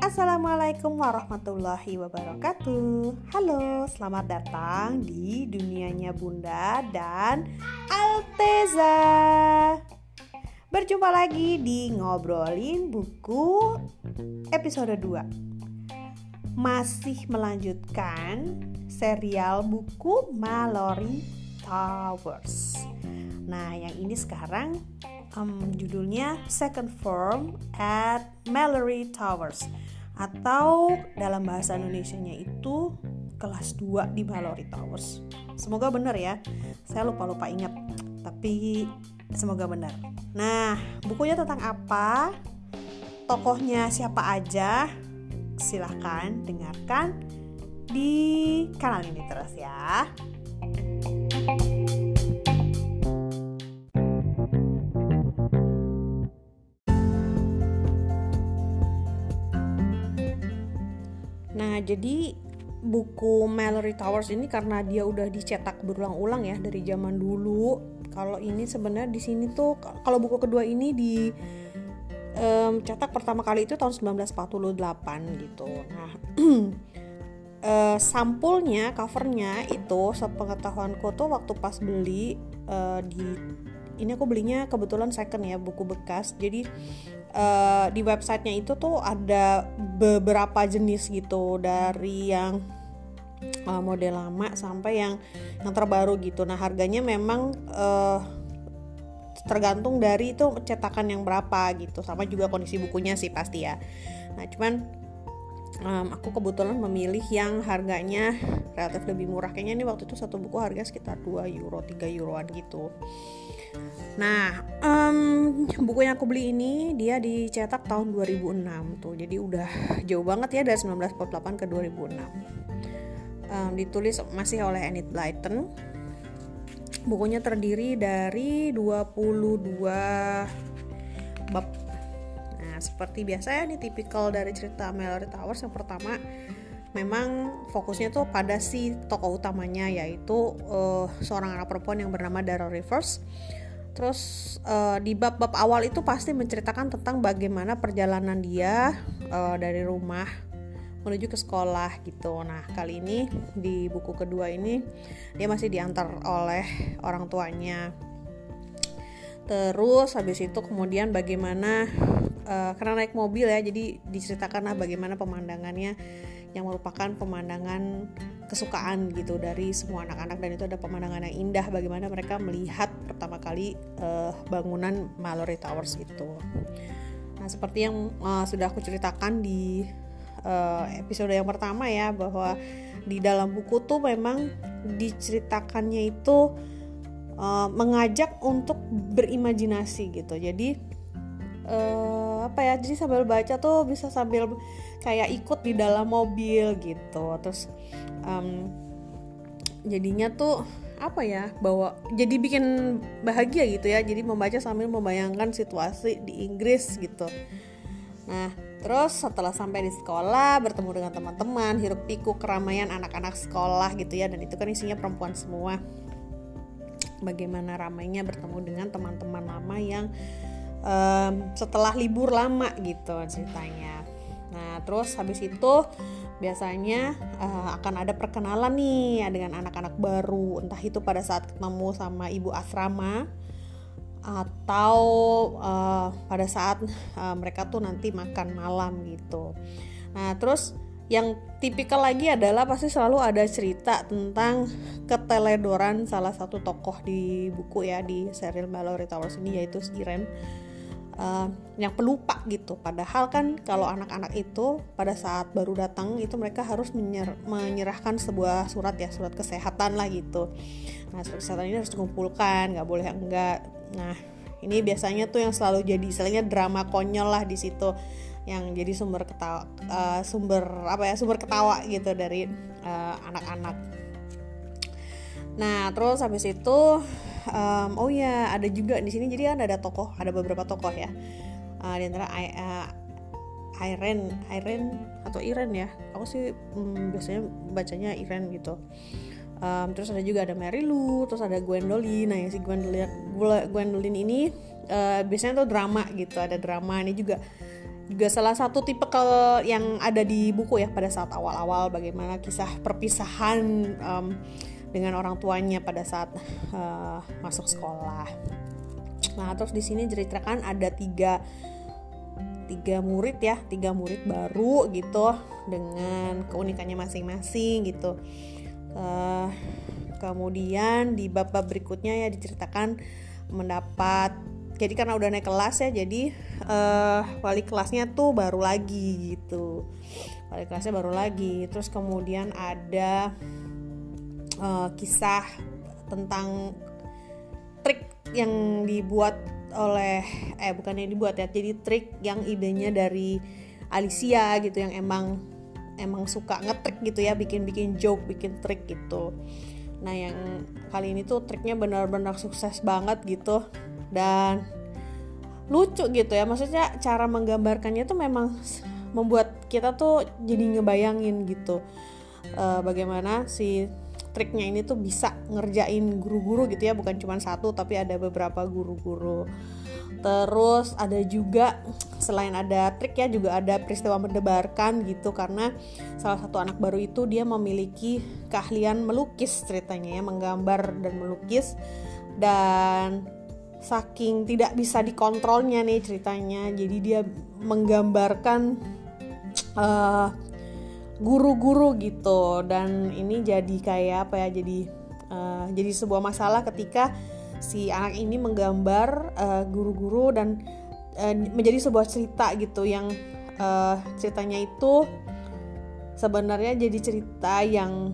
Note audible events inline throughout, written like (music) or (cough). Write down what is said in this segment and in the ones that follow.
Assalamualaikum warahmatullahi wabarakatuh. Halo, selamat datang di dunianya Bunda dan Alteza. Berjumpa lagi di Ngobrolin Buku episode 2 Masih melanjutkan serial buku Mallory Towers. Nah, yang ini sekarang um, judulnya Second Form at Mallory Towers atau dalam bahasa Indonesia-nya itu kelas 2 di Mallory Towers. Semoga benar ya. Saya lupa-lupa ingat, tapi semoga benar. Nah, bukunya tentang apa? Tokohnya siapa aja? Silahkan dengarkan di kanal ini terus ya. Nah, jadi buku Mallory Towers ini karena dia udah dicetak berulang-ulang ya dari zaman dulu. Kalau ini sebenarnya di sini tuh kalau buku kedua ini di um, cetak pertama kali itu tahun 1948 gitu. Nah, uh, (clears throat) sampulnya, covernya itu sepengetahuanku tuh waktu pas beli uh, di ini aku belinya kebetulan second ya buku bekas. Jadi uh, di websitenya itu tuh ada beberapa jenis gitu dari yang uh, model lama sampai yang yang terbaru gitu. Nah harganya memang uh, tergantung dari itu cetakan yang berapa gitu, sama juga kondisi bukunya sih pasti ya. Nah cuman um, aku kebetulan memilih yang harganya relatif lebih murah kayaknya ini waktu itu satu buku harga sekitar 2 euro 3 euroan gitu Nah, um, buku yang aku beli ini dia dicetak tahun 2006 tuh. Jadi udah jauh banget ya dari 1948 ke 2006. Um, ditulis masih oleh Enid Blyton. Bukunya terdiri dari 22 bab. Nah, seperti biasa ya ini tipikal dari cerita Mallory Towers yang pertama memang fokusnya tuh pada si tokoh utamanya yaitu uh, seorang anak perempuan yang bernama Daryl Rivers Terus uh, di bab-bab awal itu pasti menceritakan tentang bagaimana perjalanan dia uh, dari rumah menuju ke sekolah gitu. Nah, kali ini di buku kedua ini dia masih diantar oleh orang tuanya. Terus habis itu kemudian bagaimana uh, karena naik mobil ya, jadi diceritakan lah bagaimana pemandangannya yang merupakan pemandangan kesukaan gitu dari semua anak-anak dan itu ada pemandangan yang indah bagaimana mereka melihat pertama kali uh, bangunan Mallory Towers itu. Nah, seperti yang uh, sudah aku ceritakan di episode yang pertama ya bahwa di dalam buku tuh memang diceritakannya itu uh, mengajak untuk berimajinasi gitu. Jadi uh, apa ya jadi sambil baca tuh bisa sambil kayak ikut di dalam mobil gitu. Terus um, jadinya tuh apa ya bahwa jadi bikin bahagia gitu ya. Jadi membaca sambil membayangkan situasi di Inggris gitu. Nah terus setelah sampai di sekolah bertemu dengan teman-teman hiruk pikuk keramaian anak-anak sekolah gitu ya. Dan itu kan isinya perempuan semua. Bagaimana ramainya bertemu dengan teman-teman lama yang um, setelah libur lama gitu ceritanya. Nah terus habis itu biasanya uh, akan ada perkenalan nih dengan anak-anak baru entah itu pada saat ketemu sama ibu asrama atau uh, pada saat uh, mereka tuh nanti makan malam gitu. Nah terus yang tipikal lagi adalah pasti selalu ada cerita tentang keteledoran salah satu tokoh di buku ya di serial Mallory Towers ini yaitu Siren uh, yang pelupa gitu. Padahal kan kalau anak-anak itu pada saat baru datang itu mereka harus menyer menyerahkan sebuah surat ya surat kesehatan lah gitu. Nah surat kesehatan ini harus dikumpulkan, nggak boleh enggak. Nah ini biasanya tuh yang selalu jadi istilahnya drama konyol lah di situ yang jadi sumber ketawa uh, sumber apa ya sumber ketawa gitu dari eh, anak-anak. Uh, nah terus habis itu um, oh ya ada juga di sini. Jadi kan ada tokoh ada beberapa tokoh ya. Uh, di antara uh, Iren Iren atau Iren ya. Aku sih um, biasanya bacanya Iren gitu. Um, terus ada juga ada Mary Lou terus ada Gwendolyn nah yang si Gwendolyn Gwendolyn ini uh, biasanya tuh drama gitu ada drama. Ini juga juga salah satu tipe yang ada di buku ya pada saat awal-awal bagaimana kisah perpisahan um, dengan orang tuanya pada saat uh, masuk sekolah. Nah terus di sini ceritakan ada tiga tiga murid ya tiga murid baru gitu dengan keunikannya masing-masing gitu. Uh, kemudian di bab-bab berikutnya ya diceritakan mendapat jadi karena udah naik kelas ya jadi uh, wali kelasnya tuh baru lagi gitu wali kelasnya baru lagi terus kemudian ada uh, kisah trik trik yang dibuat oleh eh bukan yang dibuat ya jadi trik yang idenya dari Alicia gitu yang emang emang suka ngetrik gitu ya bikin bikin joke bikin trik gitu. Nah yang kali ini tuh triknya benar-benar sukses banget gitu dan lucu gitu ya. Maksudnya cara menggambarkannya tuh memang membuat kita tuh jadi ngebayangin gitu uh, bagaimana si triknya ini tuh bisa ngerjain guru-guru gitu ya bukan cuma satu tapi ada beberapa guru-guru. Terus ada juga selain ada trik ya juga ada peristiwa mendebarkan gitu karena salah satu anak baru itu dia memiliki keahlian melukis ceritanya ya menggambar dan melukis. Dan saking tidak bisa dikontrolnya nih ceritanya jadi dia menggambarkan guru guru-guru gitu. Dan ini jadi kayak apa ya jadi uh, jadi sebuah masalah ketika si anak ini menggambar guru guru-guru dan uh, menjadi sebuah cerita gitu yang uh, ceritanya itu sebenarnya jadi cerita yang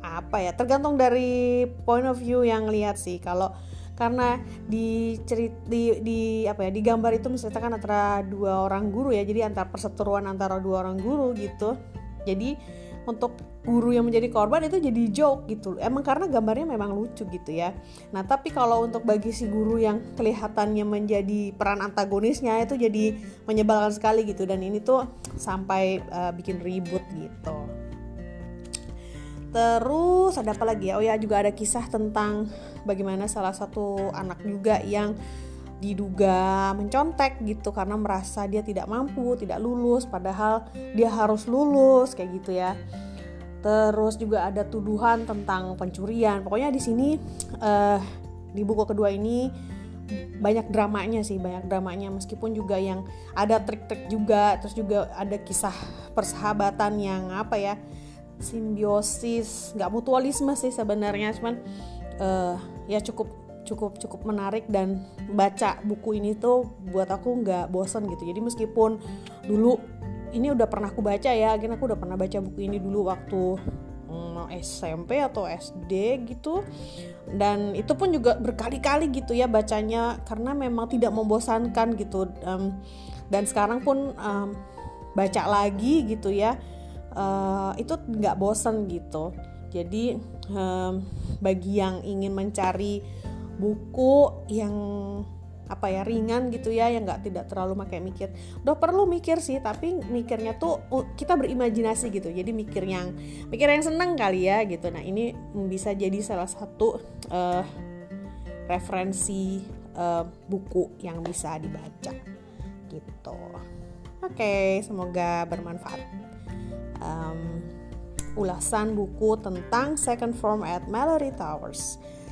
apa ya tergantung dari point of view yang lihat sih. Kalau karena di cerit di, di apa ya di gambar itu menceritakan antara dua orang guru ya jadi antara perseteruan antara dua orang guru gitu jadi untuk guru yang menjadi korban itu jadi joke gitu. Emang karena gambarnya memang lucu gitu ya. Nah tapi kalau untuk bagi si guru yang kelihatannya menjadi peran antagonisnya itu jadi menyebalkan sekali gitu. Dan ini tuh sampai uh, bikin ribut gitu. Terus ada apa lagi ya? Oh ya juga ada kisah tentang bagaimana salah satu anak juga yang diduga mencontek gitu karena merasa dia tidak mampu, tidak lulus padahal dia harus lulus kayak gitu ya. Terus juga ada tuduhan tentang pencurian. Pokoknya di sini uh, di buku kedua ini banyak dramanya sih, banyak dramanya meskipun juga yang ada trik-trik juga, terus juga ada kisah persahabatan yang apa ya? simbiosis nggak mutualisme sih sebenarnya cuman uh, ya cukup cukup cukup menarik dan baca buku ini tuh buat aku nggak bosan gitu. Jadi meskipun dulu ini udah pernah aku baca ya akhirnya aku udah pernah baca buku ini dulu waktu mm, SMP atau SD gitu. Dan itu pun juga berkali-kali gitu ya bacanya karena memang tidak membosankan gitu. Um, dan sekarang pun um, baca lagi gitu ya uh, itu nggak bosen gitu. Jadi um, bagi yang ingin mencari buku yang apa ya ringan gitu ya yang nggak tidak terlalu pakai mikir. Udah perlu mikir sih tapi mikirnya tuh uh, kita berimajinasi gitu. Jadi mikir yang mikir yang seneng kali ya gitu. Nah ini bisa jadi salah satu uh, referensi uh, buku yang bisa dibaca gitu. Oke okay, semoga bermanfaat. Um, ulasan buku tentang Second Form at Mallory Towers.